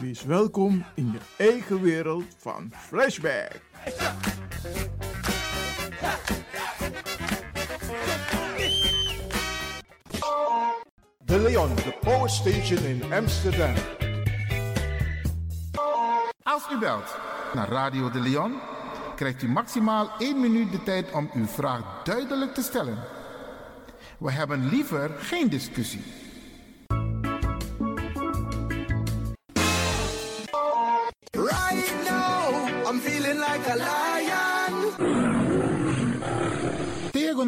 Wees welkom in je eigen wereld van Flashback. De Leon, de Power Station in Amsterdam. Als u belt naar Radio de Leon, krijgt u maximaal 1 minuut de tijd om uw vraag duidelijk te stellen. We hebben liever geen discussie.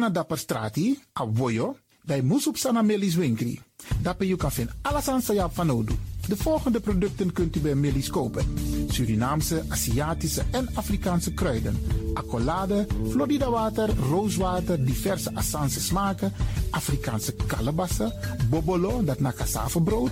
Dapper strati, a voyo, dai musup sana melis winkri. Dapper you kan vinden alles aan sayap van Odu. De volgende producten kunt u bij Melis kopen. Surinaamse, Aziatische en Afrikaanse kruiden. Accolade, Florida water, rooswater, diverse Assange smaken. Afrikaanse kalebassen, bobolo, dat na cassavebrood.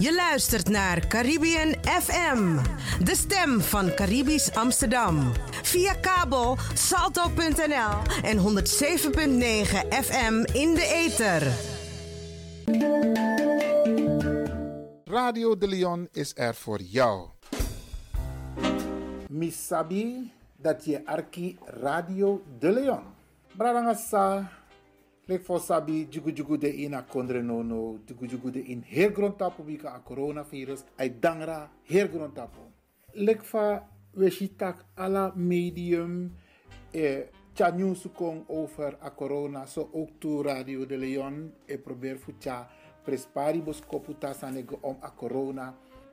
Je luistert naar Caribbean FM, de stem van Caribisch Amsterdam. Via kabel salto.nl en 107.9 FM in de ether. Radio de Leon is er voor jou. Misabi dat je arki Radio de Leon. Bradangasa, lek for sabi jugu jugu de ina kondre no no, jugu jugu de in her grond tapu bika a coronavirus, ay dangra her grond tapu. Lek fa weshitak ala medium e tja news kong over a corona, so ook to Radio de Leon e probeer fu tja presparibus koputa sanego om a corona,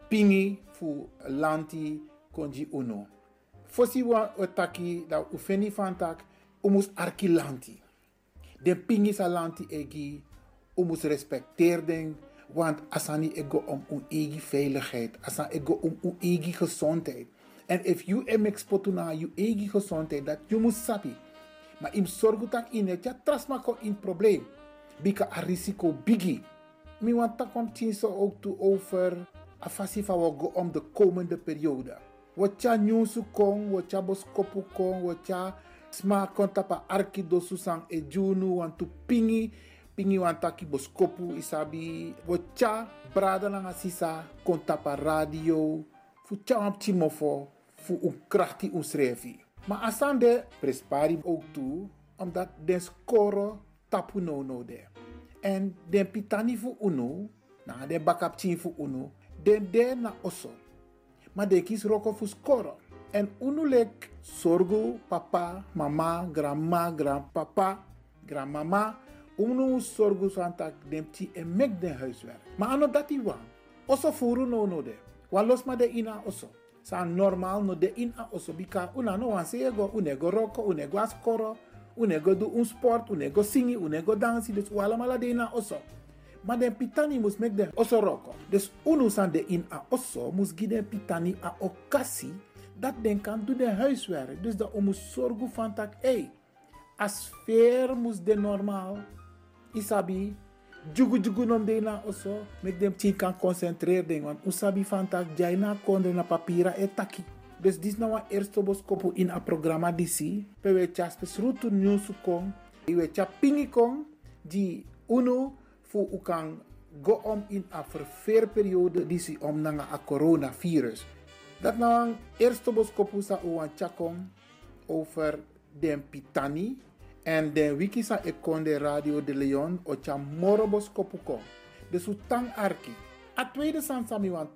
pingi fu lanti konji uno. Fosi wa otaki da ufeni fantak umus arki lanti. De pingi sa lanti egi umus respecteer den want asani ego om un egi veiligheid, asan ego om un egi gezondheid. En if you em exportu na you egi gezondheid dat you must sabi. Maar im sorgu tak in het ja in probleem. Bika a risico bigi. Mi want tak om ook over a fasi fa wo go om de komende periode. Wat ja nyusu kong, wat ja boskopu kong, wat ja sma konta pa arki dosu e junu want tu pingi pingi wan taki boskopu isabi ja brada na sisa konta pa radio fu cha am timofo fu un krachti un srefi. Maar asande prespari ook toe omdat den score tapu no no de. En den pitani fu uno, na den bakap chin fu uno, den de na oso. Maar de kis roko fu score. En uno lek sorgo papa, mama, grandma, grandpapa, grandmama. Uno sorgo santak den ti en mek den huiswerk. Maar ano dati wan. Oso furu no no de. Los ma de ina oso. Sa normal no de ina oso bika una no wan sego, unego roko, unego askoro, unego do un sport, unego singi, unego dansi, dus wala mala de ina oso. Maar den pitani mus mek den oso roko. Dus unu san de in a oso mus gi den pitani a okasi dat den kan doen de huiswerk. Dus dat mus zorgen van tak, hey, a sfeer mus de normaal. Isabi, jugu jugu nom de na oso, mek dem tin kan concentreer den, want usabi van tak, jai na kondre na papira e taki. Dus dis nou een eerste boskopu in a programma. Pe we tja spesrutu nyusu kong. We tja pingi kong. Di uno fu u kan go om in a verveerperiode disi om nanga a coronavirus. Dat een eerste boskopu sa u wan tja kong over den pitani. En den wiki sa ekonde Radio de Leon o tja moro boskopu kong. Dus u tang arki. A tweede san sami wan.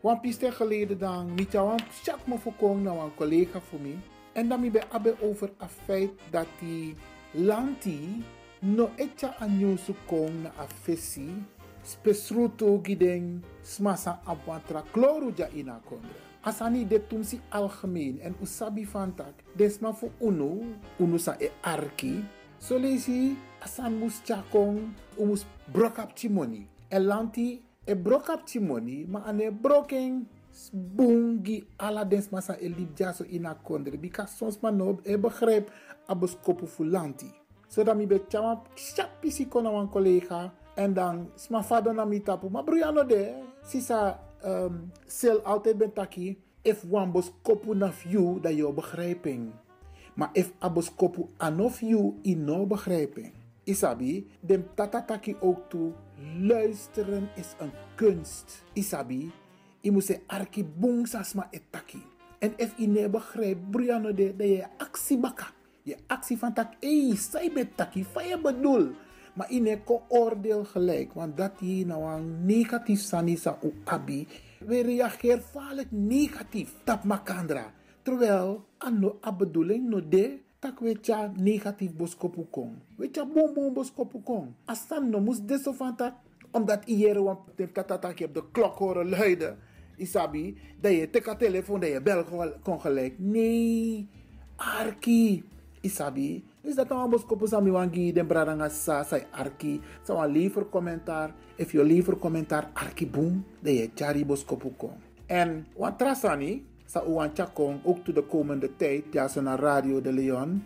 Wan piste geleden dan, niet jou chat me voorkomen naar een collega voor mij. En dan ben ik over het feit dat die lanti no etja anyosu kong na afesi spesruto giden smasa abwantra kloru ja ina kondre. Asani de tumsi algemeen en usabi fantak desma fu unu, unu sa e arki. So lesi asan mus chakong umus brokap timoni. En lanti e brok up timoni ma ane broken bungi ala dens masa e lip jaso ina bika sons ma no e begrijp abos fulanti so dat mi be chama chapi si kona wan collega en dan sma fado na mi tapu ma bruyano de sisa um, sel altijd ben taki if wan bos kopu na you dat je begrijping maar if abos kopu anof you ino begrijping Isabi, dem tatataki ook toe. Luisteren is een kunst. Isabi, je moet se arki bung sasma etaki. En if je ne begrijpt, Brianna de, de je actie baka. Je actie van tak, hey, zij betaki, van bedoel. Maar je ko oordeel gelijk, want dat je nou een negatief sanisa u abi. We reageren vaak negatief. Tap makandra. Terwijl, ano a no de, tak weet je negatief boskopu kong. Weet je boom boom boskopu kong. Asan no moest deso van tak. Omdat iedereen want de tatatak je de klok horen luiden. Isabi, dat je teka telefoon, dat je bel kon gelijk. Nee, Arki. Isabi. Dus dat dan boskopu sami wangi den bradanga sa sai Arki. Sa wan liever commentaar. If je liever commentaar Arki boom, dat je chari boskopu kong. En wat trasani, sa uwan chakong ook to de komende tijd, ja, zo naar Radio de Leon.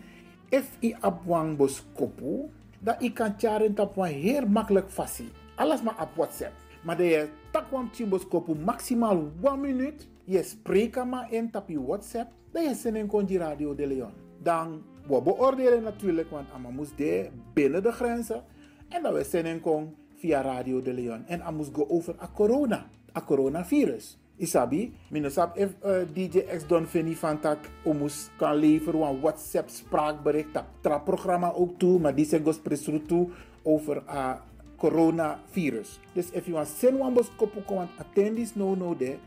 If i abwang boskopu, dat i kan charen tap wan heel makkelijk fasi. Alles maar op WhatsApp. Maar dat je takwam chimboskopu maximaal 1 minuut. Je spreekt maar in tap je WhatsApp. Dat je zin in Radio de Leon. Dan we beoordelen natuurlijk, want Amamus de binnen de grenzen. En dat we zin in kon via Radio de Leon. En Amus go over a corona, a coronavirus. Isabi, minusap if uh, DJ X Don Fini van tak omus kan leveren een WhatsApp spraakbericht dat tra programma ook toe, maar die zijn gospresru toe over a coronavirus. Dus if you want send one bos kopu kon attend this no no de,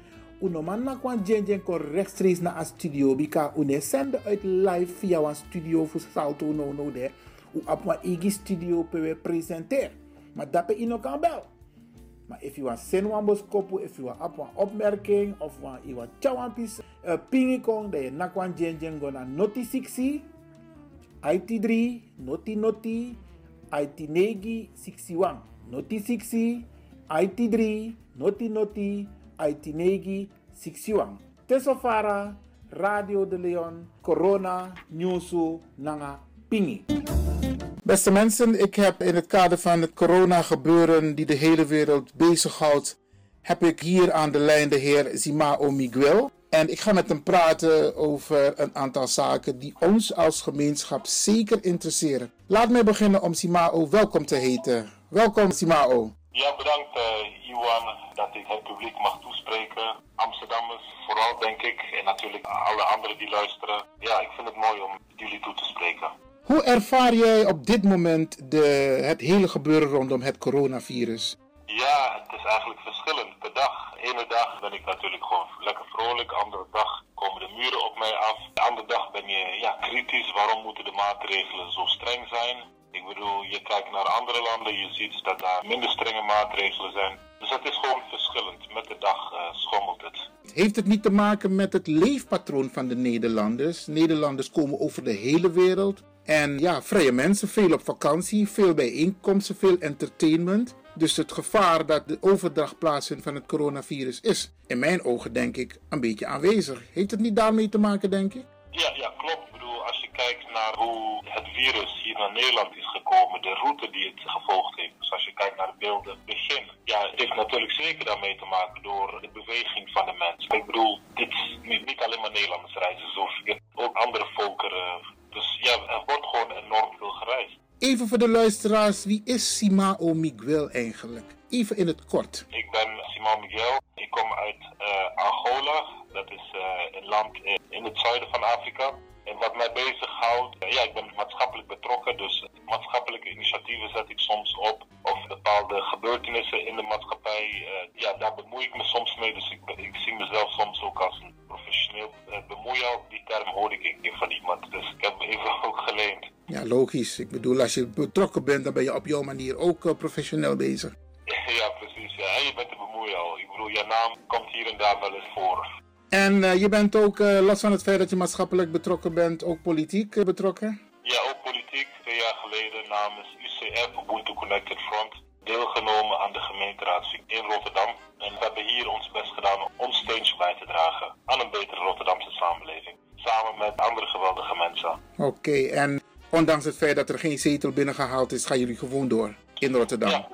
uno man na kwan jen jen kon rechtstreeks naar a studio bika une send uit live via een studio voor salto no no de, u op een igi studio pe presenter. Maar dat pe ino kan bel. Maar if you want send one boskopu, if you want op een opmerking of want you want chawan pis uh, pingi kong, dan je nakwan jen jen go na noti 60, IT3, noti noti, IT9 61. Noti 60, IT3, noti noti, IT9 61. Tesofara, Radio de Leon, Corona, Newsu, Nanga, Pingi. Beste mensen, ik heb in het kader van het corona-gebeuren die de hele wereld bezighoudt, heb ik hier aan de lijn de heer Zimao Miguel. En ik ga met hem praten over een aantal zaken die ons als gemeenschap zeker interesseren. Laat mij beginnen om Simao welkom te heten. Welkom Simao. Ja, bedankt uh, Iwan dat ik het publiek mag toespreken. Amsterdammers vooral denk ik en natuurlijk alle anderen die luisteren. Ja, ik vind het mooi om jullie toe te spreken. Hoe ervaar jij op dit moment de, het hele gebeuren rondom het coronavirus? Ja, het is eigenlijk verschillend per dag. De ene dag ben ik natuurlijk gewoon lekker vrolijk. De andere dag komen de muren op mij af. De andere dag ben je ja, kritisch. Waarom moeten de maatregelen zo streng zijn? Ik bedoel, je kijkt naar andere landen, je ziet dat daar minder strenge maatregelen zijn. Dus het is gewoon verschillend. Met de dag uh, schommelt het. Heeft het niet te maken met het leefpatroon van de Nederlanders? Nederlanders komen over de hele wereld. En ja, vrije mensen, veel op vakantie, veel bijeenkomsten, veel entertainment. Dus het gevaar dat de overdracht plaatsvindt van het coronavirus is, in mijn ogen denk ik, een beetje aanwezig. Heeft het niet daarmee te maken, denk ik? Ja, ja, klopt. Kijkt naar hoe het virus hier naar Nederland is gekomen, de route die het gevolgd heeft. Dus als je kijkt naar de beelden, begin. Ja, het heeft natuurlijk zeker daarmee te maken door de beweging van de mensen. Ik bedoel, dit is niet, alleen maar Nederlanders reizen, zo ook andere volkeren. Dus ja, er wordt gewoon enorm veel gereisd. Even voor de luisteraars, wie is Simao Miguel eigenlijk? Even in het kort. Ik ben Simao Miguel. Ik kom uit uh, Angola. Dat is uh, een land in het zuiden van Afrika. En wat mij bezighoudt, uh, ja, ik ben maatschappelijk betrokken. Dus maatschappelijke initiatieven zet ik soms op. Of bepaalde gebeurtenissen in de maatschappij. ja, daar bemoei ik me soms mee. Dus ik, ik zie mezelf soms ook als een professioneel bemoeier. Die term hoorde ik een van iemand. Dus ik heb me even ook geleend. Ja, logisch. Ik bedoel, als je betrokken bent, dan ben je op jouw manier ook uh, professioneel bezig. Ja, precies. Ja. En je bent de bemoeier al. Ik bedoel, je naam komt hier en daar wel eens voor. En uh, je bent ook, uh, los van het feit dat je maatschappelijk betrokken bent, ook politiek betrokken? Ja, ook politiek. Twee jaar geleden namens UCF, Ubuntu Connected Front, deelgenomen aan de gemeenteraad in Rotterdam. En we hebben hier ons best gedaan om ons steentje bij te dragen aan een betere Rotterdamse samenleving. Samen met andere geweldige mensen. Oké, okay, en ondanks het feit dat er geen zetel binnengehaald is, gaan jullie gewoon door in Rotterdam? Ja.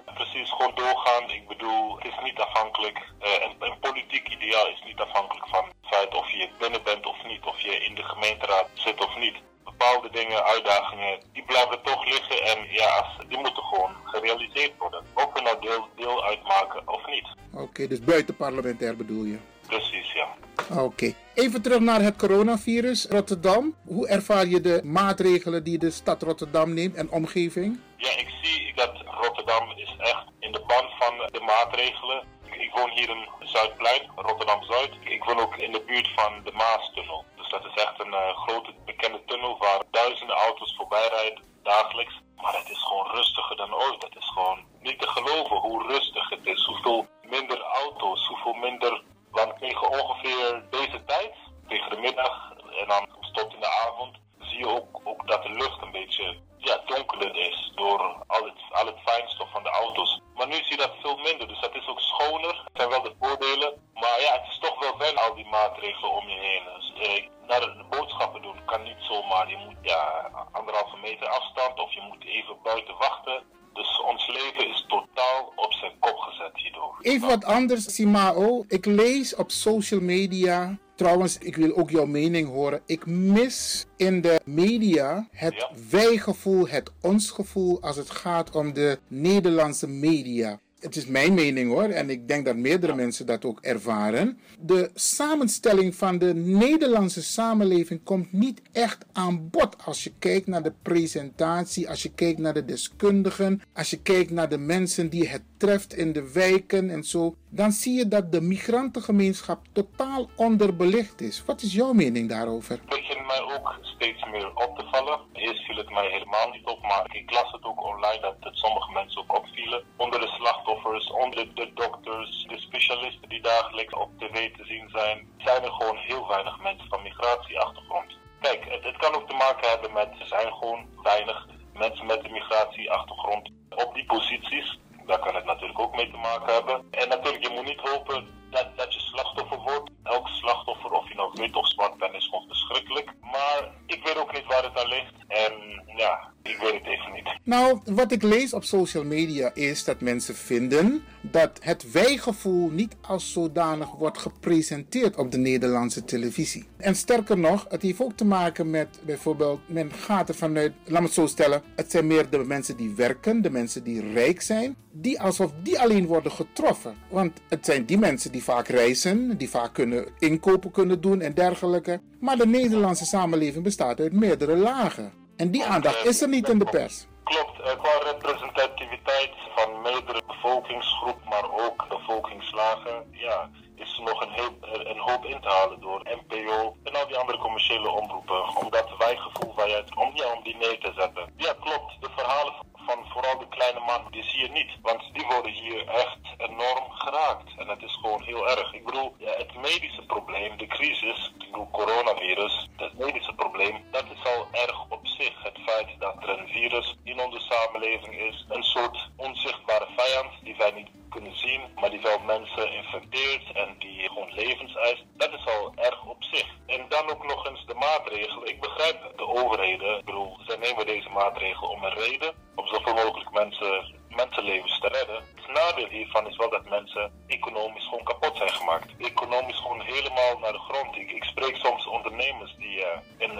Gewoon doorgaan. Ik bedoel, het is niet afhankelijk. Uh, een, een, politiek ideaal is niet afhankelijk van het feit of je binnen bent of niet, of je in de gemeenteraad zit of niet. Bepaalde dingen, uitdagingen, die blijven toch liggen en ja, die moeten gewoon gerealiseerd worden. Of we nou deel, deel uitmaken of niet. Oké, okay, dus buiten parlementair bedoel je? Precies, ja. Oké. Okay. Even terug naar het coronavirus. Rotterdam. Hoe ervaar je de maatregelen die de stad Rotterdam neemt en omgeving? Ja, ik zie dat Rotterdam is echt in de band van de maatregelen. Ik, woon hier in Zuidplein, Rotterdam-Zuid. Ik woon ook in de buurt van de Maastunnel. Dus Dat is echt een uh, grote bekende tunnel waar duizenden auto's voorbij rijden dagelijks. Maar het is gewoon rustiger dan ooit. Het is gewoon niet te geloven hoe rustig het is. Hoeveel minder auto's, hoeveel minder. Want tegen ongeveer deze tijd, tegen de middag en dan tot in de avond, zie je ook, ook dat de lucht een beetje ja, donkerder is door al het, al het fijnstof van de auto's. Maar nu zie je dat veel minder, dus het is ook schoner. Het zijn wel de voordelen, maar ja, het is toch wel fijn al die maatregelen om je heen. Dus, eh, naar de, boodschappen doen kan niet zomaar. Je moet ja, anderhalve meter afstand of je moet even buiten wachten. Dus ons leven is totaal op zijn kop gezet hierdoor. Even wat anders, Simao. Ik lees op social media Trouwens, ik wil ook jouw mening horen. Ik mis in de media het ja. wij-gevoel, het ons-gevoel als het gaat om de Nederlandse media het is mijn mening hoor, en ik denk dat meerdere mensen dat ook ervaren. De samenstelling van de Nederlandse samenleving komt niet echt aan bod als je kijkt naar de presentatie, als je kijkt naar de deskundigen, als je kijkt naar de mensen die het treft in de wijken en zo. Dan zie je dat de migrantengemeenschap totaal onderbelicht is. Wat is jouw mening daarover? Het begint mij ook steeds meer op te vallen. Eerst viel het mij helemaal niet op, maar ik las het ook online dat het sommige mensen ook opvielen. Onder de slachtoffers onder de dokters, de specialisten die dagelijks op tv te zien zijn, zijn er gewoon heel weinig mensen van migratieachtergrond. Kijk, het, het kan ook te maken hebben met, er zijn gewoon weinig mensen met een migratieachtergrond op die posities. Daar kan het natuurlijk ook mee te maken hebben. En natuurlijk, je moet niet hopen dat, dat je slachtoffer wordt. Elk slachtoffer, of je nou wit of zwart bent, is gewoon verschrikkelijk. Maar ik weet ook niet waar het aan ligt. En ja, ik weet het even niet. Nou, wat ik lees op social media is dat mensen vinden dat het wijgevoel niet als zodanig wordt gepresenteerd op de Nederlandse televisie. En sterker nog, het heeft ook te maken met bijvoorbeeld, men gaat er vanuit, laat me het zo stellen, het zijn meer de mensen die werken, de mensen die rijk zijn, die alsof die alleen worden getroffen. Want het zijn die mensen die vaak reizen, die vaak kunnen inkopen kunnen doen en dergelijke. Maar de Nederlandse samenleving bestaat uit meerdere lagen. En die aandacht is er niet in de pers. Klopt, qua representativiteit van meerdere bevolkingsgroep, maar ook bevolkingslagen, ja, is er nog een, een hoop in te halen door NPO en al die andere commerciële omroepen. Om dat wijgevoel waar je om, om die neer te zetten. Ja, klopt. De verhalen van vooral de kleine man, die zie je niet. Want die worden hier echt enorm geraakt. En het is gewoon heel erg. Ik bedoel, het medische probleem, de crisis, ik bedoel coronavirus, het medische probleem, dat is al erg op zich. Het feit dat er een virus in onze samenleving is, een soort onzichtbare vijand die wij niet kunnen zien, maar die wel mensen infecteert en die gewoon levens eist. Dat is al erg op zich. En dan ook nog eens de maatregelen. Ik begrijp de overheden, ik bedoel, zij nemen deze maatregelen om een reden, om zoveel mogelijk mensen, mensenlevens te redden. Het nadeel hiervan is wel dat mensen economisch gewoon kapot zijn gemaakt. Economisch gewoon naar de grond. Ik, ik spreek soms ondernemers die een,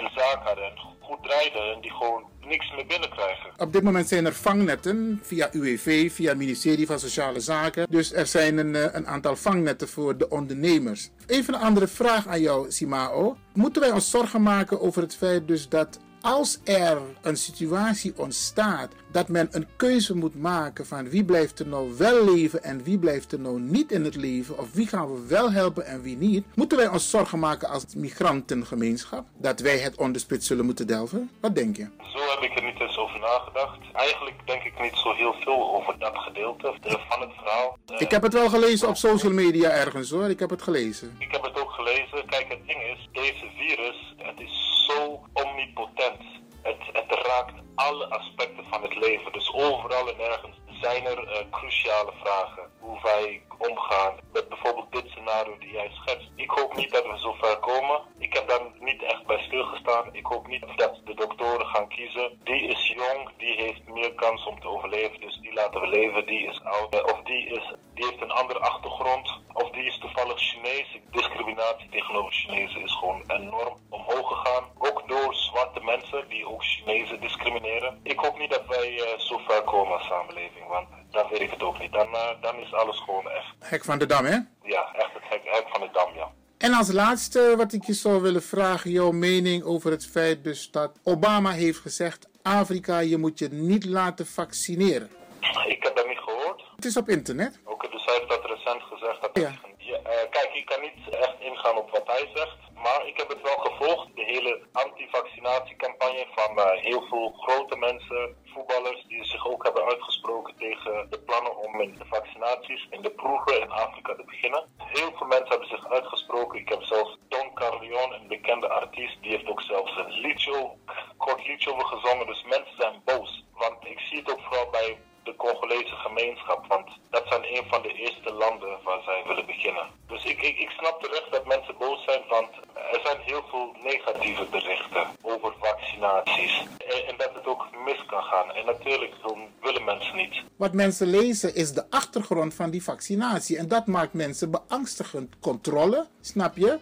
een zaak hadden en goed draaiden en die gewoon niks meer binnenkrijgen. Op dit moment zijn er vangnetten via UWV, via het ministerie van Sociale Zaken. Dus er zijn een, eh, een aantal vangnetten voor de ondernemers. Even een andere vraag aan jou, Simao. Moeten wij ons zorgen maken over het feit dus dat als er een situatie ontstaat dat men een keuze moet maken van wie blijft er nou wel leven en wie blijft er nou niet in het leven, of wie gaan we wel helpen en wie niet, moeten wij ons zorgen maken als migrantengemeenschap dat wij het onderspit zullen moeten delven? Wat denk je? Zo heb ik er niet eens over nagedacht. Eigenlijk denk ik niet zo heel veel over dat gedeelte van het verhaal. Ik heb het wel gelezen op social media ergens hoor, ik heb het gelezen. Ik heb het ook gelezen. Kijk, het ding is, deze virus, het is zo omnipotent. Het, het raakt alle aspecten van het leven. Dus overal en ergens zijn er uh, cruciale vragen. Hoe wij omgaan met bijvoorbeeld dit scenario die jij schetst. Ik hoop niet dat we zo ver komen. Ik heb daar niet echt bij stilgestaan. Ik hoop niet dat de doktoren gaan kiezen. Die is jong, die heeft meer kans om te overleven. Dus die laten we leven. Die is oud. Of die, is, die heeft een andere achtergrond. Of die is toevallig Chinees. Discriminatie tegenover Chinezen is gewoon enorm omhoog gegaan. Ook door zwarte mensen die ook Chinezen discrimineren. Ik hoop niet dat wij uh, zo ver komen als samenleving. Want dan weet ik het ook niet. Dan, uh, dan is alles gewoon echt. Hek van de Dam, hè? Ja, echt het hek, hek van de Dam, ja. En als laatste wat ik je zou willen vragen, jouw mening over het feit dus dat Obama heeft gezegd, Afrika, je moet je niet laten vaccineren. Ik heb dat niet gehoord. Het is op internet. Oké, dus hij heeft dat recent gezegd. Dat ja. uh, kijk, ik kan niet echt ingaan op wat hij zegt. Maar ik heb het wel gevolgd, de hele antivaccinatiecampagne van uh, heel veel grote mensen, voetballers, die zich ook hebben uitgesproken tegen de plannen om in de vaccinaties in de proeven in Afrika te beginnen. Heel veel mensen hebben zich uitgesproken. Ik heb zelfs Don Carleon, een bekende artiest, die heeft ook zelfs een liedje, kort liedje over gezongen. Dus mensen zijn boos. Want ik zie het ook vooral bij de Congolese gemeenschap. Want dat zijn een van de eerste landen waar zij willen beginnen. Dus ik, ik, ik snap terecht dat mensen boos zijn, want er zijn heel veel negatieve berichten over vaccinaties. En, en dat het ook mis kan gaan. En natuurlijk willen mensen niet. Wat mensen lezen is de achtergrond van die vaccinatie. En dat maakt mensen beangstigend. Controle, snap je?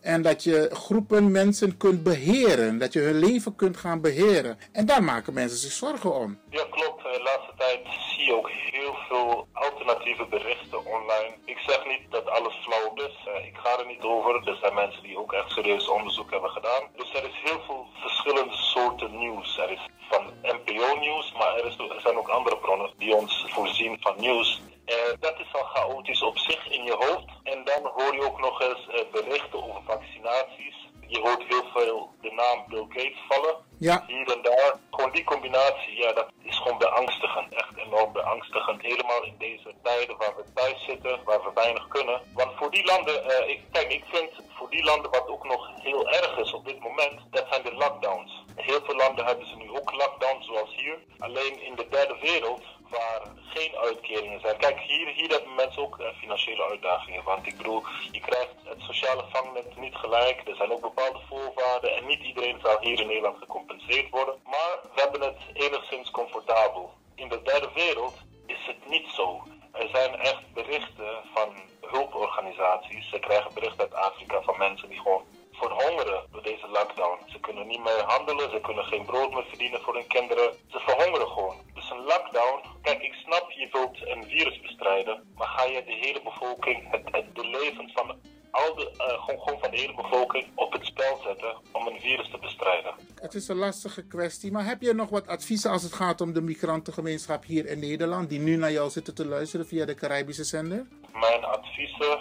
En dat je groepen mensen kunt beheren. Dat je hun leven kunt gaan beheren. En daar maken mensen zich zorgen om. Ja, klopt. De laatste tijd zie je ook heel veel alternatieve berichten online. Ik zeg niet dat alles flauw is. Ik ga er niet over. Er zijn mensen die ook echt serieus onderzoek hebben gedaan. Dus er is heel veel verschillende soorten nieuws. Er is van NPO-nieuws, maar er, er zijn ook andere bronnen die ons voorzien van nieuws. Uh, dat is al chaotisch op zich in je hoofd. En dan hoor je ook nog eens uh, berichten over vaccinaties. Je hoort heel veel de naam Bill Gates vallen. Ja. Hier en daar. Gewoon die combinatie, ja, dat is gewoon beangstigend. Echt enorm beangstigend. Helemaal in deze tijden waar we thuis zitten, waar we weinig kunnen. Want voor die landen, uh, ik, kijk, ik vind voor die landen wat ook nog heel erg is op dit moment, dat zijn de lockdowns. Heel veel landen hebben ze nu ook lockdowns, zoals hier. Alleen in de derde wereld waar geen uitkeringen zijn. Kijk, hier, hier hebben mensen ook uh, financiële uitdagingen. Want ik bedoel, je krijgt het sociale vangnet niet gelijk. Er zijn ook bepaalde voorwaarden. En niet iedereen zal hier in Nederland gecompenseerd worden. Maar we hebben het enigszins comfortabel. In de derde wereld is het niet zo. Er zijn echt berichten van hulporganisaties. Ze krijgen berichten uit Afrika van mensen die gewoon verhongeren door deze lockdown. Ze kunnen niet meer handelen, ze kunnen geen brood meer verdienen voor hun kinderen. Ze verhongeren gewoon. Een lockdown, kijk, ik snap je wilt een virus bestrijden, maar ga je de hele bevolking, het, het de levens van al de, uh, gewoon, gewoon van de hele bevolking op het spel zetten om een virus te bestrijden. Het is een lastige kwestie, maar heb je nog wat adviezen als het gaat om de migrantengemeenschap hier in Nederland, die nu naar jou zitten te luisteren via de Caribische zender? Mijn adviezen,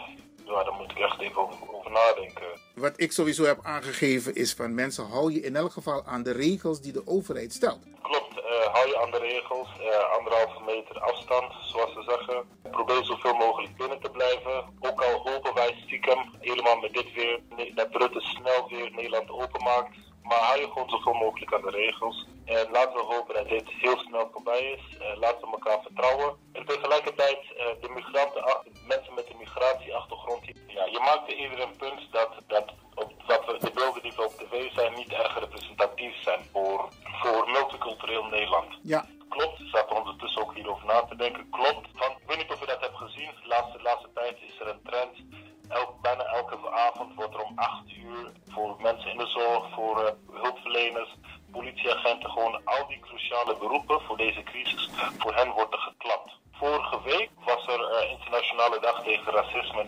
ja, daar moet ik echt even over, over nadenken. Wat ik sowieso heb aangegeven is van mensen, hou je in elk geval aan de regels die de overheid stelt. Klopt, uh, hou je aan de regels, uh, anderhalve meter afstand, zoals ze zeggen. Probeer zoveel mogelijk binnen te blijven. Ook al hopen wij stiekem, helemaal met dit weer, dat Rutte snel weer Nederland openmaakt. Maar hou je gewoon zoveel mogelijk aan de regels. En laten we hopen dat dit heel snel voorbij is. Uh, laten we elkaar vertrouwen. En tegelijkertijd, de migranten, mensen met een migratieachtergrond, ja, je maakt eerder een punt dat, dat, op, dat we, de beelden die we op tv zijn niet erg representatief zijn voor, voor multicultureel Nederland. Ja. Klopt, ik zat ondertussen ook hierover na te denken. Klopt, want ik weet niet of je dat hebt gezien. De laatste, laatste tijd is er een trend. Elk, bijna elke avond wordt er om 8 uur voor mensen in de zorg, voor uh, hulpverleners, politieagenten, gewoon al die cruciale beroepen voor deze crisis, voor hen wordt er geklapt. Vorige week was er uh, Internationale Dag tegen Racisme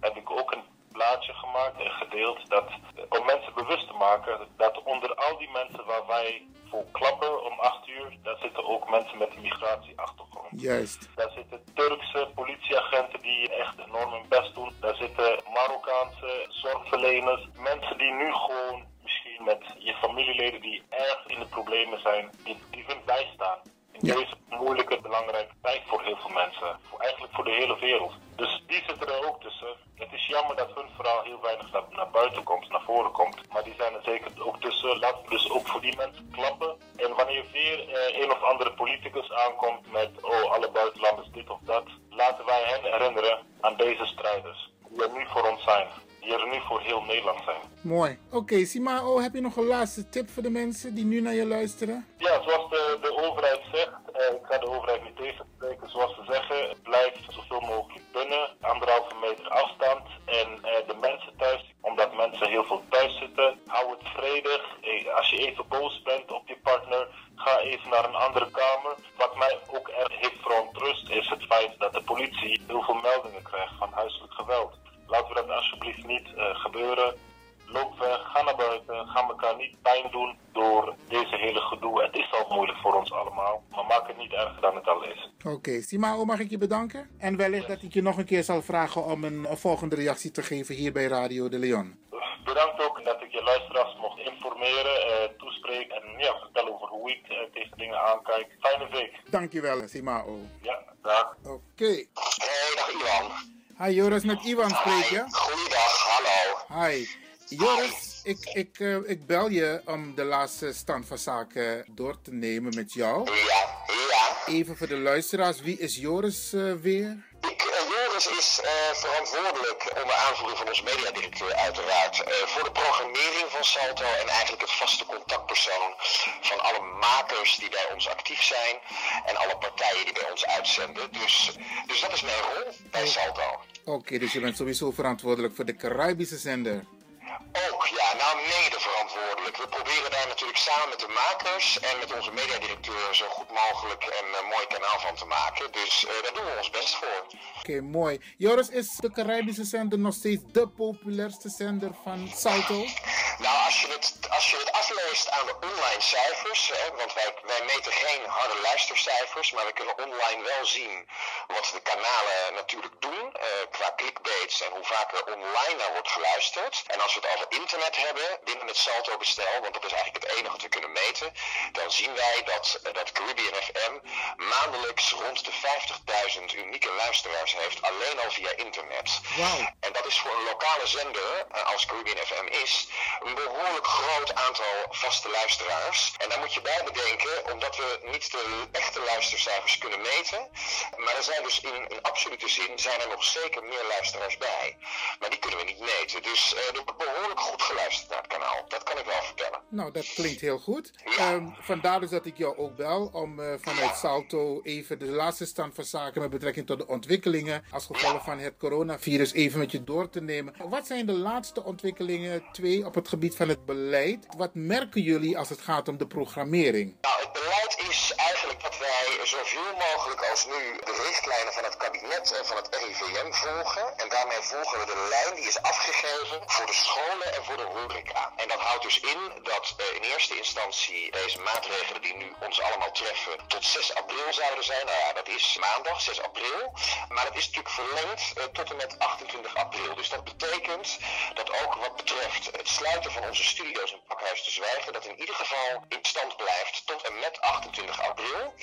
Heb ik ook een plaatje gemaakt en gedeeld dat, uh, om mensen bewust te maken dat onder al die mensen waar wij voor klappen om 8 uur, daar zitten ook mensen met een migratieachtergrond. Juist. Daar zitten Turkse politieagenten die echt enorm hun best doen. Daar zitten Marokkaanse zorgverleners. Mensen die nu gewoon misschien met je familieleden die erg in de problemen zijn, die, die Oké, Simao, heb je nog een laatste tip voor de mensen die nu naar je luisteren? Ja, zoals de, de overheid zegt, eh, ik ga de overheid niet tegenspreken, zoals ze zeggen, blijf zoveel mogelijk binnen, anderhalve meter afstand. En eh, de mensen thuis, omdat mensen heel veel thuis zitten, hou het vredig. Eh, als je even boos bent op je partner, ga even naar een andere kamer. Wat mij ook erg heeft verontrust is het feit dat de politie heel veel meldingen krijgt van huiselijk geweld. Laten we dat alsjeblieft niet eh, gebeuren. Loop weg, ga naar buiten, ga elkaar niet pijn doen door deze hele gedoe. Het is al moeilijk voor ons allemaal, maar maak het niet erger dan het al is. Oké, Simao, mag ik je bedanken? En wellicht dat ik je nog een keer zal vragen om een, een volgende reactie te geven hier bij Radio de Leon. bedankt ook dat ik je luisteraars mocht informeren, uh, toespreken en ja, vertellen over hoe ik uh, tegen dingen aankijk. Fijne week. Dankjewel, Simao. Ja, dag. Oké. Okay. Hey, dag Ivan. Hi Joris, met Ivan spreek je? Goeiedag, hallo. Hi. Joris, ik, ik, uh, ik bel je om de laatste stand van zaken door te nemen met jou. Ja. Even voor de luisteraars, wie is Joris uh, weer? Ik, Joris is verantwoordelijk onder aanvoering van onze mediadirecteur uiteraard voor de programmering van Salto en eigenlijk het vaste contactpersoon van alle makers die bij ons actief zijn en alle partijen die bij ons uitzenden. Dus, dus dat is mijn rol bij Salto. Oké, okay, dus je bent sowieso verantwoordelijk voor de Caribische zender. Ook, ja, nou mede verantwoordelijk. We proberen daar natuurlijk samen met de makers en met onze mediadirecteur zo goed mogelijk een uh, mooi kanaal van te maken. Dus uh, daar doen we ons best voor. Oké, okay, mooi. Joris, is de Caribische zender nog steeds de populairste zender van Salto? Nou, als je het, als je het afleest aan de online cijfers, hè, want wij, wij meten geen harde luistercijfers, maar we kunnen online wel zien wat de kanalen natuurlijk doen uh, qua clickbaits en hoe vaak er online naar wordt geluisterd. En als we het internet hebben binnen het Salto-bestel, want dat is eigenlijk het enige wat we kunnen meten, dan zien wij dat, uh, dat Caribbean FM maandelijks rond de 50.000 unieke luisteraars heeft, alleen al via internet. Wow. En dat is voor een lokale zender, uh, als Caribbean FM is, een behoorlijk groot aantal vaste luisteraars. En daar moet je bij bedenken, omdat we niet de echte luistercijfers kunnen meten, maar er zijn dus in, in absolute zin zijn er nog zeker meer luisteraars bij. Maar die kunnen meten. Dus uh, er wordt behoorlijk goed geluisterd naar het kanaal. Dat kan ik wel vertellen. Nou, dat klinkt heel goed. Ja. Um, vandaar dus dat ik jou ook bel om uh, vanuit ja. Salto even de laatste stand van zaken met betrekking tot de ontwikkelingen als gevolg ja. van het coronavirus even met je door te nemen. Wat zijn de laatste ontwikkelingen, twee, op het gebied van het beleid? Wat merken jullie als het gaat om de programmering? Nou, het beleid is eigenlijk dat wij zoveel mogelijk als nu de richtlijnen van het kabinet en van het RIVM volgen. En daarmee volgen we de lijn die is afgegeven voor de scholen en voor de horeca. En dat houdt dus in dat uh, in eerste instantie deze maatregelen die nu ons allemaal treffen tot 6 april zouden zijn. Nou ja, dat is maandag, 6 april. Maar het is natuurlijk verlengd uh, tot en met 28 april. Dus dat betekent dat ook wat betreft het sluiten van onze studio's in Pakhuis te Zwijgen, dat in ieder geval in stand blijft tot en met 28 april.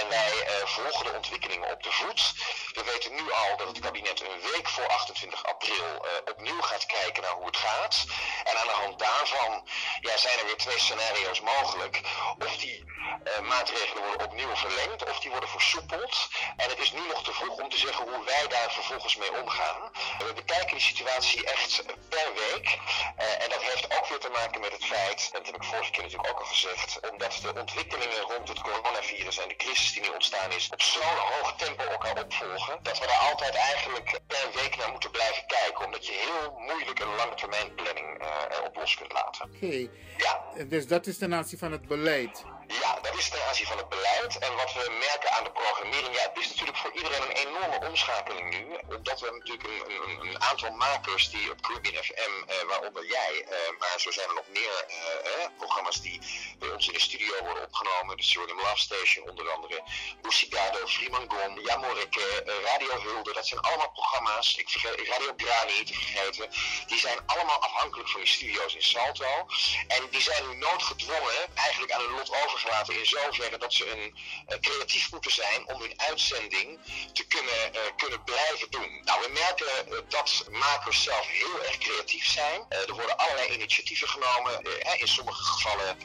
En wij uh, volgen de ontwikkelingen op de voet. We weten nu al dat het kabinet een week voor 28 april uh, opnieuw gaat kijken naar hoe het gaat. En aan de hand daarvan ja, zijn er weer twee scenario's mogelijk. Of die uh, maatregelen worden opnieuw verlengd, of die worden versoepeld. En het is nu nog te vroeg om te zeggen hoe wij daar vervolgens mee omgaan. We bekijken die situatie echt per week. en dat heeft ook weer te maken met het feit, en dat heb ik vorige keer natuurlijk ook al gezegd, omdat de ontwikkelingen rond het coronavirus en de crisis die nu ontstaan is, op zo'n hoog tempo elkaar opvolgen, dat we daar altijd eigenlijk per week naar moeten blijven kijken, omdat je heel moeilijk een lange termijn planning uh, erop los kunt laten. Oké, okay. ja. dus dat is ten aanzien van het beleid. Ja, dat is ten aanzien van het beleid. En wat we merken aan de programmering, ja, het is natuurlijk voor iedereen een enorme omschakeling nu. Omdat we natuurlijk een, een, een aantal makers die op Caribbean FM, uh, waaronder jij, uh, maar zo zijn er nog meer uh, programma's die bij ons in de studio worden opgenomen. De Suriname Love Station onder andere, Busigado, Freeman Jamoreke, Radio Hulde. Dat zijn allemaal programma's, ik vergeet, Radio Grani te vergeten. Die zijn allemaal afhankelijk van die studio's in Salto. En die zijn nu noodgedwongen eigenlijk aan hun lot over overgelaten in zoverre dat ze een, uh, creatief moeten zijn om hun uitzending te kunnen, uh, kunnen blijven doen. Nou, we merken uh, dat makers zelf heel erg creatief zijn. er worden allerlei initiatieven genomen. in sommige gevallen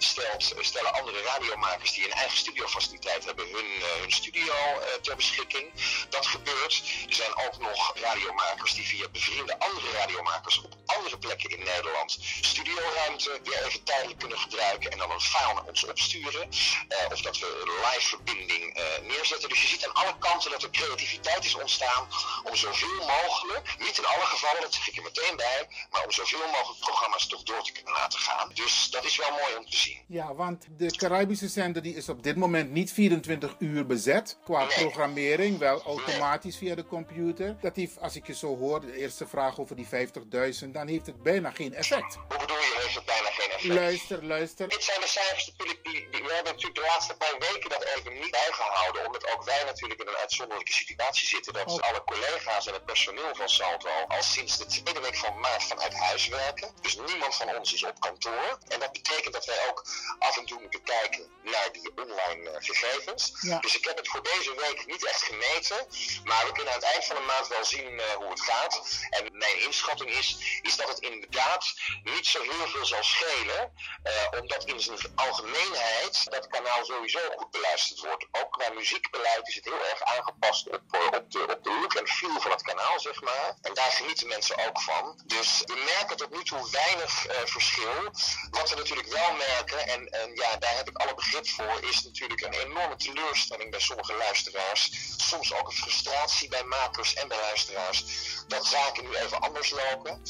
stellen andere radiomakers die een eigen studiofaciliteit hebben hun, hun studio ter beschikking. Dat gebeurt. Er zijn ook nog radiomakers die via bevriende andere radiomakers op andere plekken in Nederland studioruimte weer even tijdelijk kunnen gebruiken en dan een file naar ons opsturen. Uh, of dat we live verbinding uh, neerzetten. Dus je ziet aan alle kanten dat er creativiteit is ontstaan om zoveel mogelijk, niet in alle gevallen, dat zeg ik er meteen bij, maar om zoveel mogelijk programma's toch door te kunnen laten gaan. Dus dat is wel mooi om te zien. Ja, want de Caribische zender die is op dit moment niet 24 uur bezet qua nee. programmering, wel automatisch via de computer. Dat heeft, als ik je zo hoor, de eerste vraag over die 50.000, dan heeft het bijna geen effect. Hoe bedoel je, heeft het bijna geen effect. Luister, luister. Dit zijn de cijfers natuurlijk die, die, we hebben natuurlijk de laatste paar weken dat even niet bijgehouden, omdat ook wij natuurlijk in een uitzonderlijke situatie zitten. Dat Oh. alle collega's en het personeel van Salto al sinds de tweede week van maart vanuit huis werken. Dus niemand van ons is op kantoor. En dat betekent dat wij ook af en toe moeten kijken naar die online eh, gegevens. Ja. Dus ik heb het voor deze week niet echt gemeten. Maar we kunnen aan het eind van de maand wel zien eh, hoe het gaat. En mijn inschatting is, is dat het inderdaad niet zo heel veel zal schelen. eh, omdat in zijn algemeenheid dat kanaal sowieso goed beluisterd wordt. Ook qua muziekbeleid is het heel erg aangepast op, eh, op, de, op de look en feel van het kanaal, zeg maar. En daar genieten mensen ook van. Dus we merken tot nu toe weinig eh, verschil. Wat we natuurlijk wel merken, en, en ja, daar heb ik alle begrip voor, is natuurlijk een enorme teleurstelling bij sommige luisteraars. Soms ook een frustratie bij makers en bij luisteraars. Dat zaken nu even anders lopen.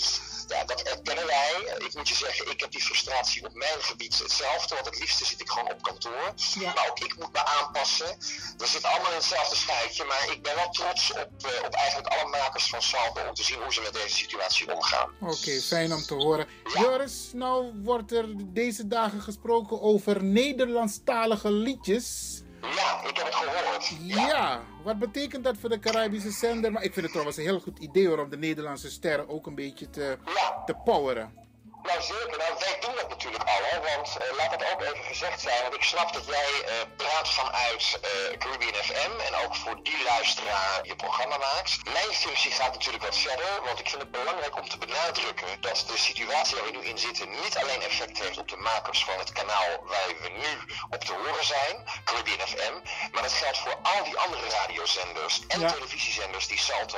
Ja, dat erkennen wij. Ik moet je zeggen, ik heb die frustratie op mijn gebied hetzelfde. Want het liefste zit ik gewoon op kantoor. Ja. Maar ook ik moet me aanpassen. We zitten allemaal in hetzelfde schuitje. Maar ik ben wel trots op, eh, op eigenlijk alle makers van Salto om te zien hoe ze met deze situatie omgaan. Oké, fijn om te horen. Joris, nou wordt er deze dagen gesproken over Nederlandstalige liedjes. Ja, ik heb het gehoord. Ja, wat betekent dat voor de Caribische zender? Maar ik vind het trouwens een heel goed idee hoor, om de Nederlandse sterren ook een beetje te, te poweren. Nou zeker, nou, wij doen dat natuurlijk al, hè, want eh, laat dat ook even gezegd zijn, want ik snap dat jij eh, praat vanuit eh, Caribbean FM en ook voor die luisteraar je programma maakt. Mijn functie gaat natuurlijk wat verder, want ik vind het belangrijk om te benadrukken dat de situatie waar we nu in zitten niet alleen effect heeft op de makers van het kanaal waar we nu op te horen zijn, Caribbean FM, maar dat geldt voor al die andere radiozenders en Ja. televisiezenders die Salto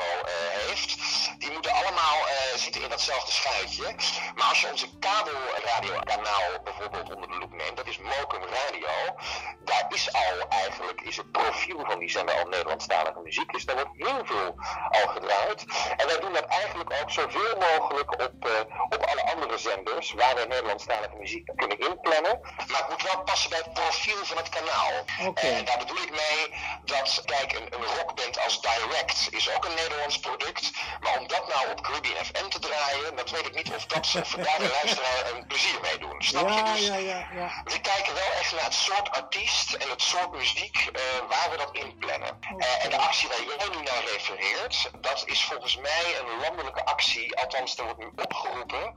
heeft. Die moeten allemaal zitten in datzelfde schuitje. Maar als je onze kabelradiokanaal bijvoorbeeld onder de loep neemt, dat is Mokum Radio. Daar is al eigenlijk, is het profiel van die zender al Nederlandstalige muziek. Dus daar wordt heel veel al gedraaid. En wij doen dat eigenlijk ook zoveel mogelijk op, eh, op alle andere zenders waar we Nederlandstalige muziek kunnen inplannen. Maar het moet wel passen bij het profiel van het kanaal. Oké. En daar bedoel ik mee dat, kijk, een, een rockband als Direct is ook een Nederlands product. Maar om dat nou op Caribbean FM te draaien, dat weet ik niet of, dat, of we daar de luisteraar een plezier mee doen. Snap je? Ja, Dus ja, ja, ja. we kijken wel echt naar het soort artiest en het soort muziek eh, waar we dat in plannen. Eh, en de actie waar jij nu naar refereert, dat is volgens mij een landelijke actie. Althans, er wordt nu opgeroepen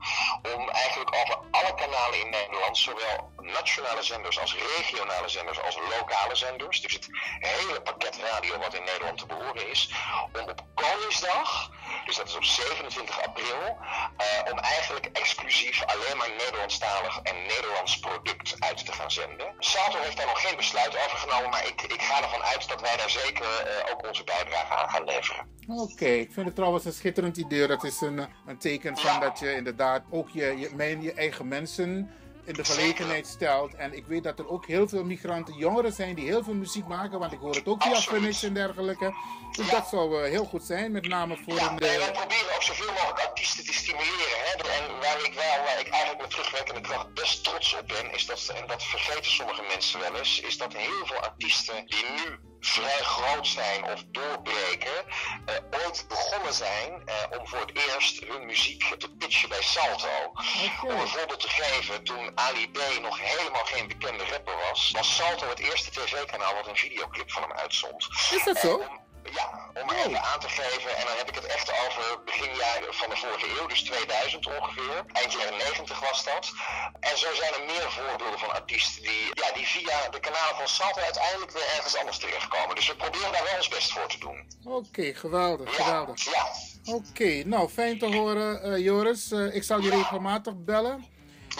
om eigenlijk over alle kanalen in Nederland, zowel nationale zenders als regionale zenders als lokale zenders, dus het hele pakket radio wat in Nederland te behoren is, om op Koningsdag, dus dat is op 27 april, eh, om eigenlijk exclusief alleen maar Nederlandstalig en Nederlands product uit te gaan zenden. Salto heeft daar nog geen besluit over genomen, maar ik, ik ga ervan uit dat wij daar zeker eh, ook onze bijdrage aan gaan leveren. Oké, ik vind het trouwens een schitterend idee. Dat is een, eh, een teken van dat je inderdaad ook je, je, je eigen mensen in de gelegenheid stelt. En ik weet dat er ook heel veel migranten, jongeren zijn die heel veel muziek maken. Want ik hoor het ook via Phoenix en dergelijke. Dus dat zou eh, heel goed zijn, met name voor Ja, een... nee, wij proberen ook zoveel mogelijk artiesten te stimuleren. Hè? En waar ik wel, waar ik eigenlijk met terugwerkende kracht best trots op ben, is dat, en dat vergeten sommige mensen wel eens, is dat heel veel artiesten die nu vrij groot zijn of doorbreken, eh, ooit begonnen zijn eh, om voor het eerst hun muziek te pitchen bij Salto. Om een voorbeeld te geven, toen Ali B nog helemaal geen bekende rapper was, was Salto het eerste tv-kanaal wat een videoclip van hem uitzond. Is dat zo? Ja, om even aan te geven, en dan heb ik het echt over beginjaren van de vorige eeuw, dus 2000 ongeveer. Eind jaren 90 was dat. En zo zijn er meer voorbeelden van artiesten die, ja, die via de kanalen van Salto uiteindelijk weer ergens anders terechtkomen. Dus we proberen daar wel ons best voor te doen. Oké, geweldig, geweldig. Ja. Oké, nou fijn te horen, eh, Joris. Eh, ik zal je regelmatig bellen.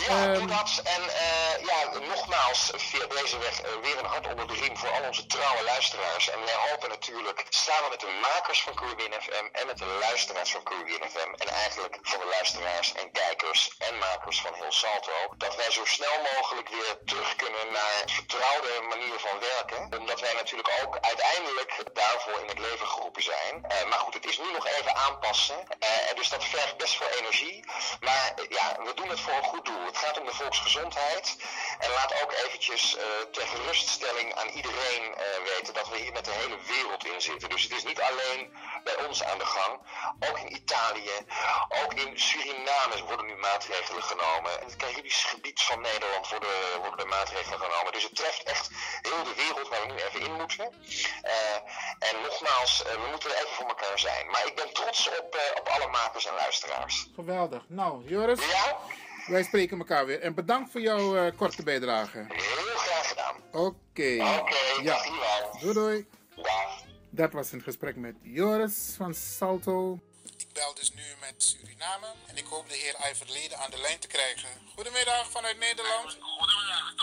Ja, Ehm, doe dat. En eh, ja, nogmaals, via deze weg eh, weer een hart onder de riem voor al onze trouwe luisteraars. En wij hopen natuurlijk, samen met de makers van Caribbean FM en met de luisteraars van Caribbean FM en eigenlijk van de luisteraars en kijkers en makers van heel Salto, dat wij zo snel mogelijk weer terug kunnen naar vertrouwde manier van werken. Omdat wij natuurlijk ook uiteindelijk daarvoor in het leven geroepen zijn. Eh, maar goed, het is nu nog even aanpassen. Eh, dus dat vergt best veel energie. Maar eh, ja, we doen het voor een goed doel. het gaat om de volksgezondheid. En laat ook eventjes uh, ter geruststelling aan iedereen weten dat we hier met de hele wereld in zitten. Dus het is niet alleen bij ons aan de gang. Ook in Italië, ook in Suriname worden nu maatregelen genomen. In het Caribisch gebied van Nederland worden, worden er maatregelen genomen. Dus het treft echt heel de wereld waar we nu even in moeten. Uh, en nogmaals, we moeten er even voor elkaar zijn. Maar ik ben trots op, op alle makers en luisteraars. Geweldig. Nou, Joris. Ja? Wij spreken elkaar weer. En bedankt voor jouw korte bijdrage. Heel graag gedaan. Oké. Okay. Oké, okay, ja. Doei doei. Ja. Dat was een gesprek met Joris van Salto. Ik bel dus nu met Suriname en ik hoop de heer Iverleden aan de lijn te krijgen. Goedemiddag vanuit Nederland. Goedemiddag,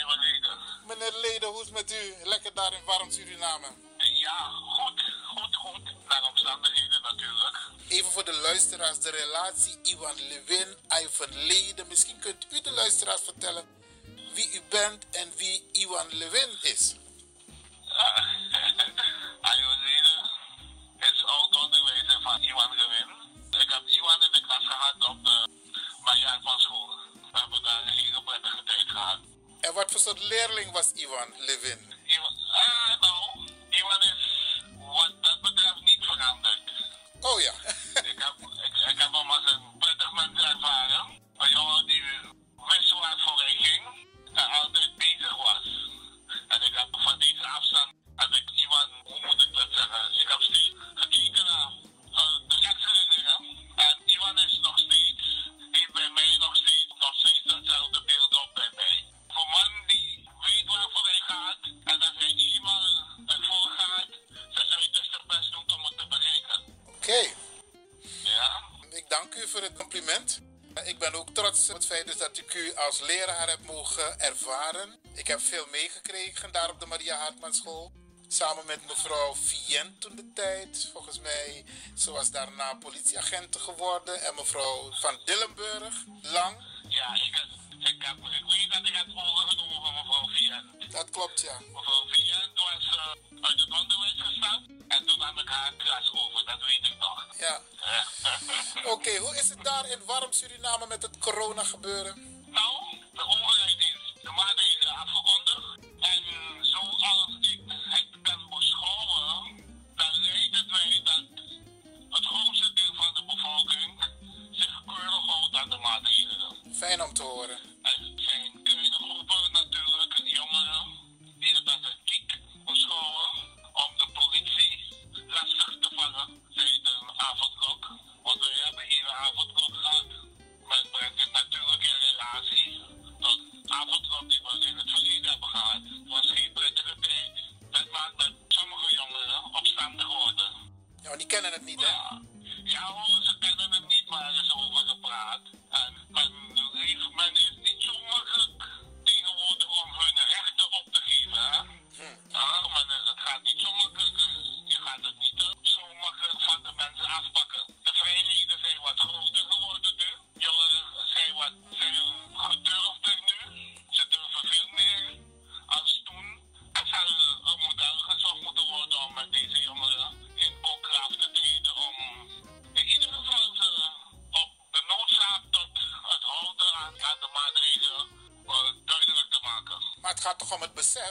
Iverleden. Meneer Leden, hoe is het met u? Lekker daar in warm Suriname. Ja, goed, goed, goed. Naar omstandigheden natuurlijk. Even voor de luisteraars, de relatie Iwan Lewin, Ivan Leden. Misschien kunt u de luisteraars vertellen wie u bent en wie Iwan Lewin is. Ayurveda is ook onderwezen van Iwan Lewin. Ik heb Iwan in de klas gehad op de Majaar van school. We hebben daar een hele prettige tijd gehad. En wat voor soort leerling was Iwan Levin? School. Samen met mevrouw Vient toen de tijd. Volgens mij, ze was daarna politieagent geworden. En mevrouw van Dillenburg, lang. Ja, ik, heb, ik, heb, ik weet dat ik het overgenomen van mevrouw Vient. Dat klopt, ja. Mevrouw Vient was uh, uit het onderwijs gestapt. En toen nam ik haar klas over, dat weet ik nog. Ja. Oké, okay, hoe is het daar in warm Suriname met het corona gebeuren?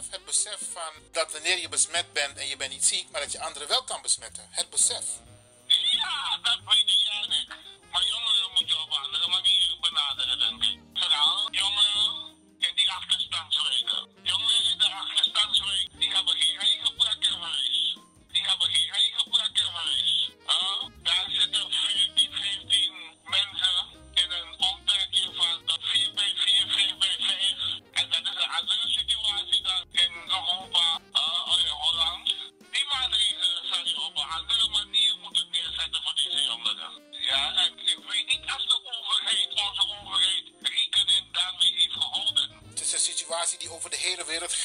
Het besef van dat wanneer je besmet bent en je bent niet ziek, maar dat je anderen wel kan besmetten. Het besef.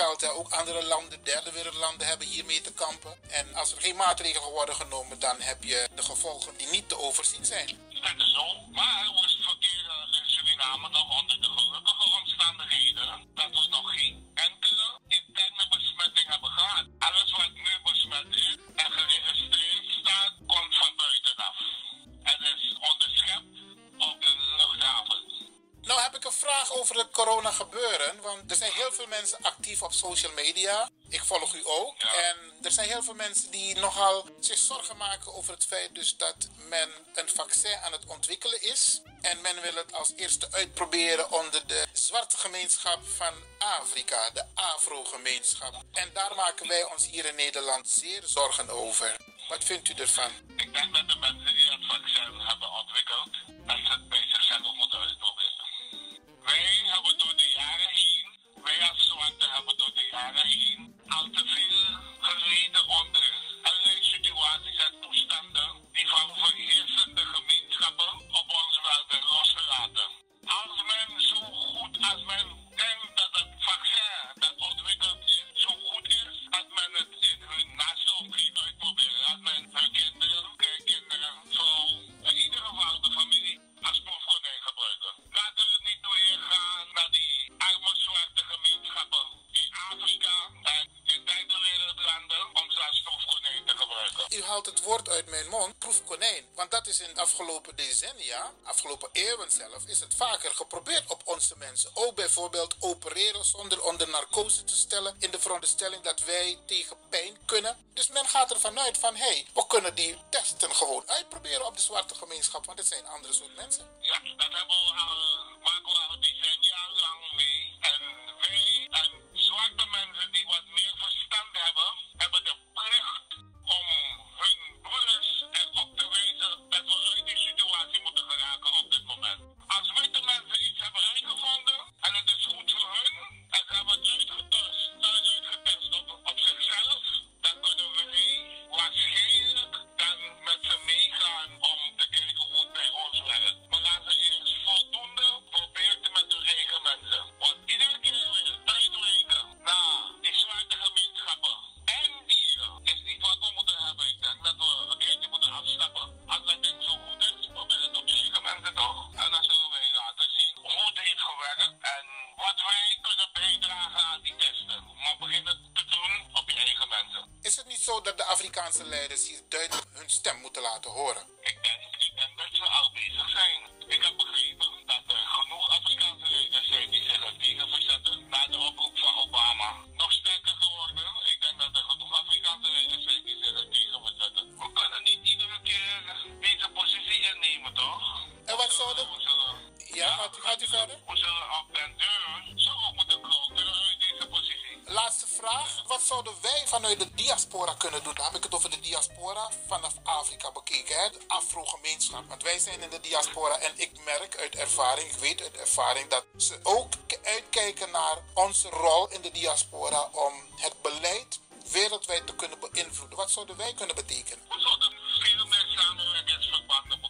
Ook andere landen, derde wereldlanden, hebben hiermee te kampen. En als er geen maatregelen worden genomen, dan heb je de gevolgen die niet te overzien zijn. Dat is zo. Maar we verkeren in Suriname nog onder de gelukkige omstandigheden dat we nog geen enkele interne besmetting hebben gehad. Alles wat vraag over het corona gebeuren. Want er zijn heel veel mensen actief op social media. Ik volg u ook. En er zijn heel veel mensen die nogal zich zorgen maken over het feit dus dat men een vaccin aan het ontwikkelen is. En men wil het als eerste uitproberen onder de zwarte gemeenschap van Afrika, de Afro-gemeenschap. En daar maken wij ons hier in Nederland zeer zorgen over. Wat vindt u ervan? Ik denk dat de mensen die het vaccin hebben ontwikkeld, dat ze het bij zichzelf moeten uitproberen. Wij hebben door de jaren heen, wij als zwarten hebben door de jaren heen, al te veel geleden onder allerlei situaties en toestanden die van verheersende gemeenschappen op ons werden losgelaten. Als men zo goed als men denkt woord uit mijn mond, proefkonijn. Want dat is in de afgelopen decennia, afgelopen eeuwen zelf, is het vaker geprobeerd op onze mensen. Ook bijvoorbeeld opereren zonder onder narcose te stellen in de veronderstelling dat wij tegen pijn kunnen. Dus men gaat ervan uit van, hé, hey, we kunnen die testen gewoon uitproberen op de zwarte gemeenschap, want het zijn andere soort mensen. Ja, dat hebben we al, maken we al decennia lang mee. En wij en zwarte mensen die wat meer verstand hebben, dat ze ook uitkijken naar onze rol in de diaspora om het beleid wereldwijd te kunnen beïnvloeden. Wat zouden wij kunnen betekenen? We zouden veel meer samenwerkingsverbanden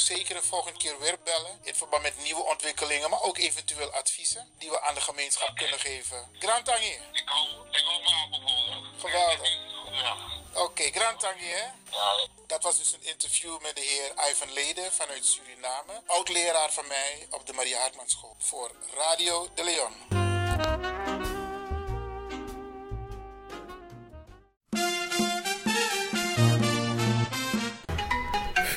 zeker de volgende keer weer bellen. In verband met nieuwe ontwikkelingen, maar ook eventueel adviezen die we aan de gemeenschap kunnen geven. Grand Tangier. Ik hou, ik hou me aanbevolen. Geweldig. Ja. Oké, Grand Tangier. hè? Ja. Dat was dus een interview met de heer Ivan Leden vanuit Suriname. Oud-leraar van mij op de Maria Hartman School voor Radio de Leon.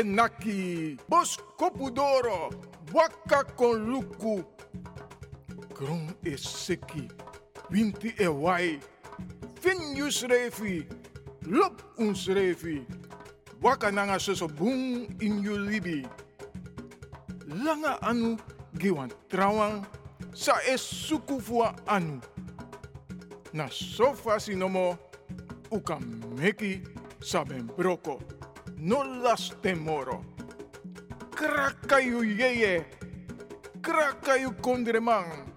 Enaki. Bos kopudoro. Waka kon luku. Kron e seki. Winti e wai. Fin yus refi. Lop uns refi. Waka nanga soso boom in yu libi. Langa anu giwan trawang. Sa e suku fua anu. Na sofa sinomo. Uka meki saben broko. No las temoro. Krakayu yeye. Krakayu kondremang.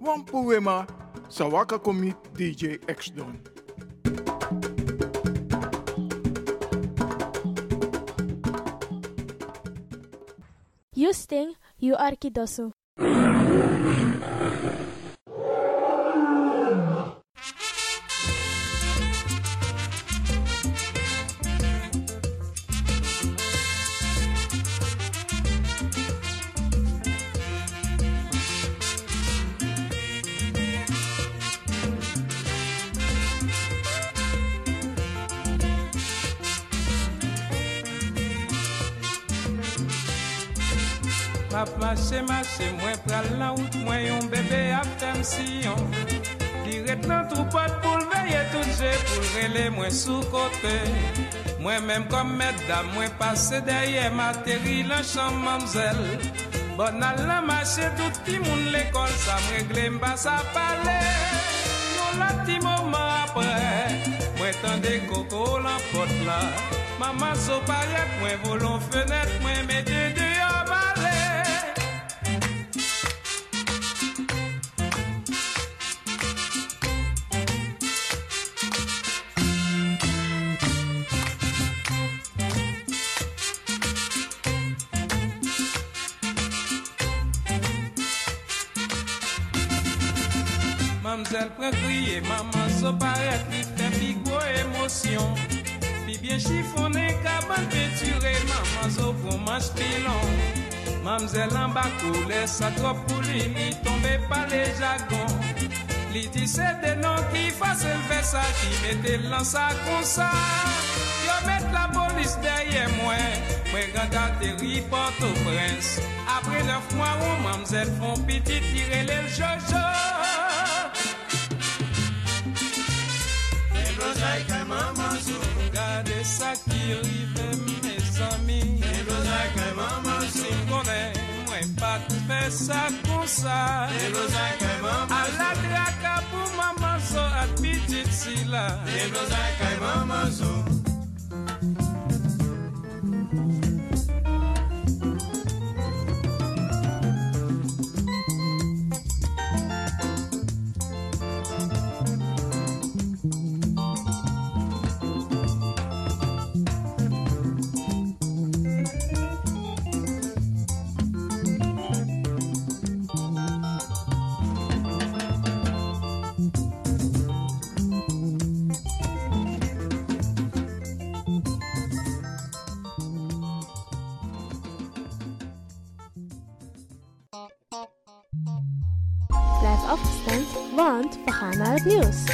Wan poema sa waka komi DJ X Don. Justing, you arkidosu. Mache mwen pral nan wout mwen yon bebe ap fem siyon Diret nan troupot pou lveye tout je pou rele mwen sou kote. Mwen menm kom meddam mwen pase derye materi lan chan mamzel. Bon al lan mache tout ti moun l'ekol sa mregle mba sa pale. Yon la ti mouman apre Mwen tande koko lan pot la. Maman so payet mwen volon fenet mwen mette de must long. Mamselle en bas coulait sa robe pour lui, n'y tombait pas les jargons. Li c'est des noms qui faisaient le versa, qui mettait l'ansa comme ça. Yo mettre la police derrière moi, moi ganda terri Port-au-Prince. Après neuf mois oh, où mamselle font petit tirer les jojo. Les gardez ça qui arrive sa kon sa Ala de akabou maman zo ak pitit sila Negozay kay maman zo. We gaan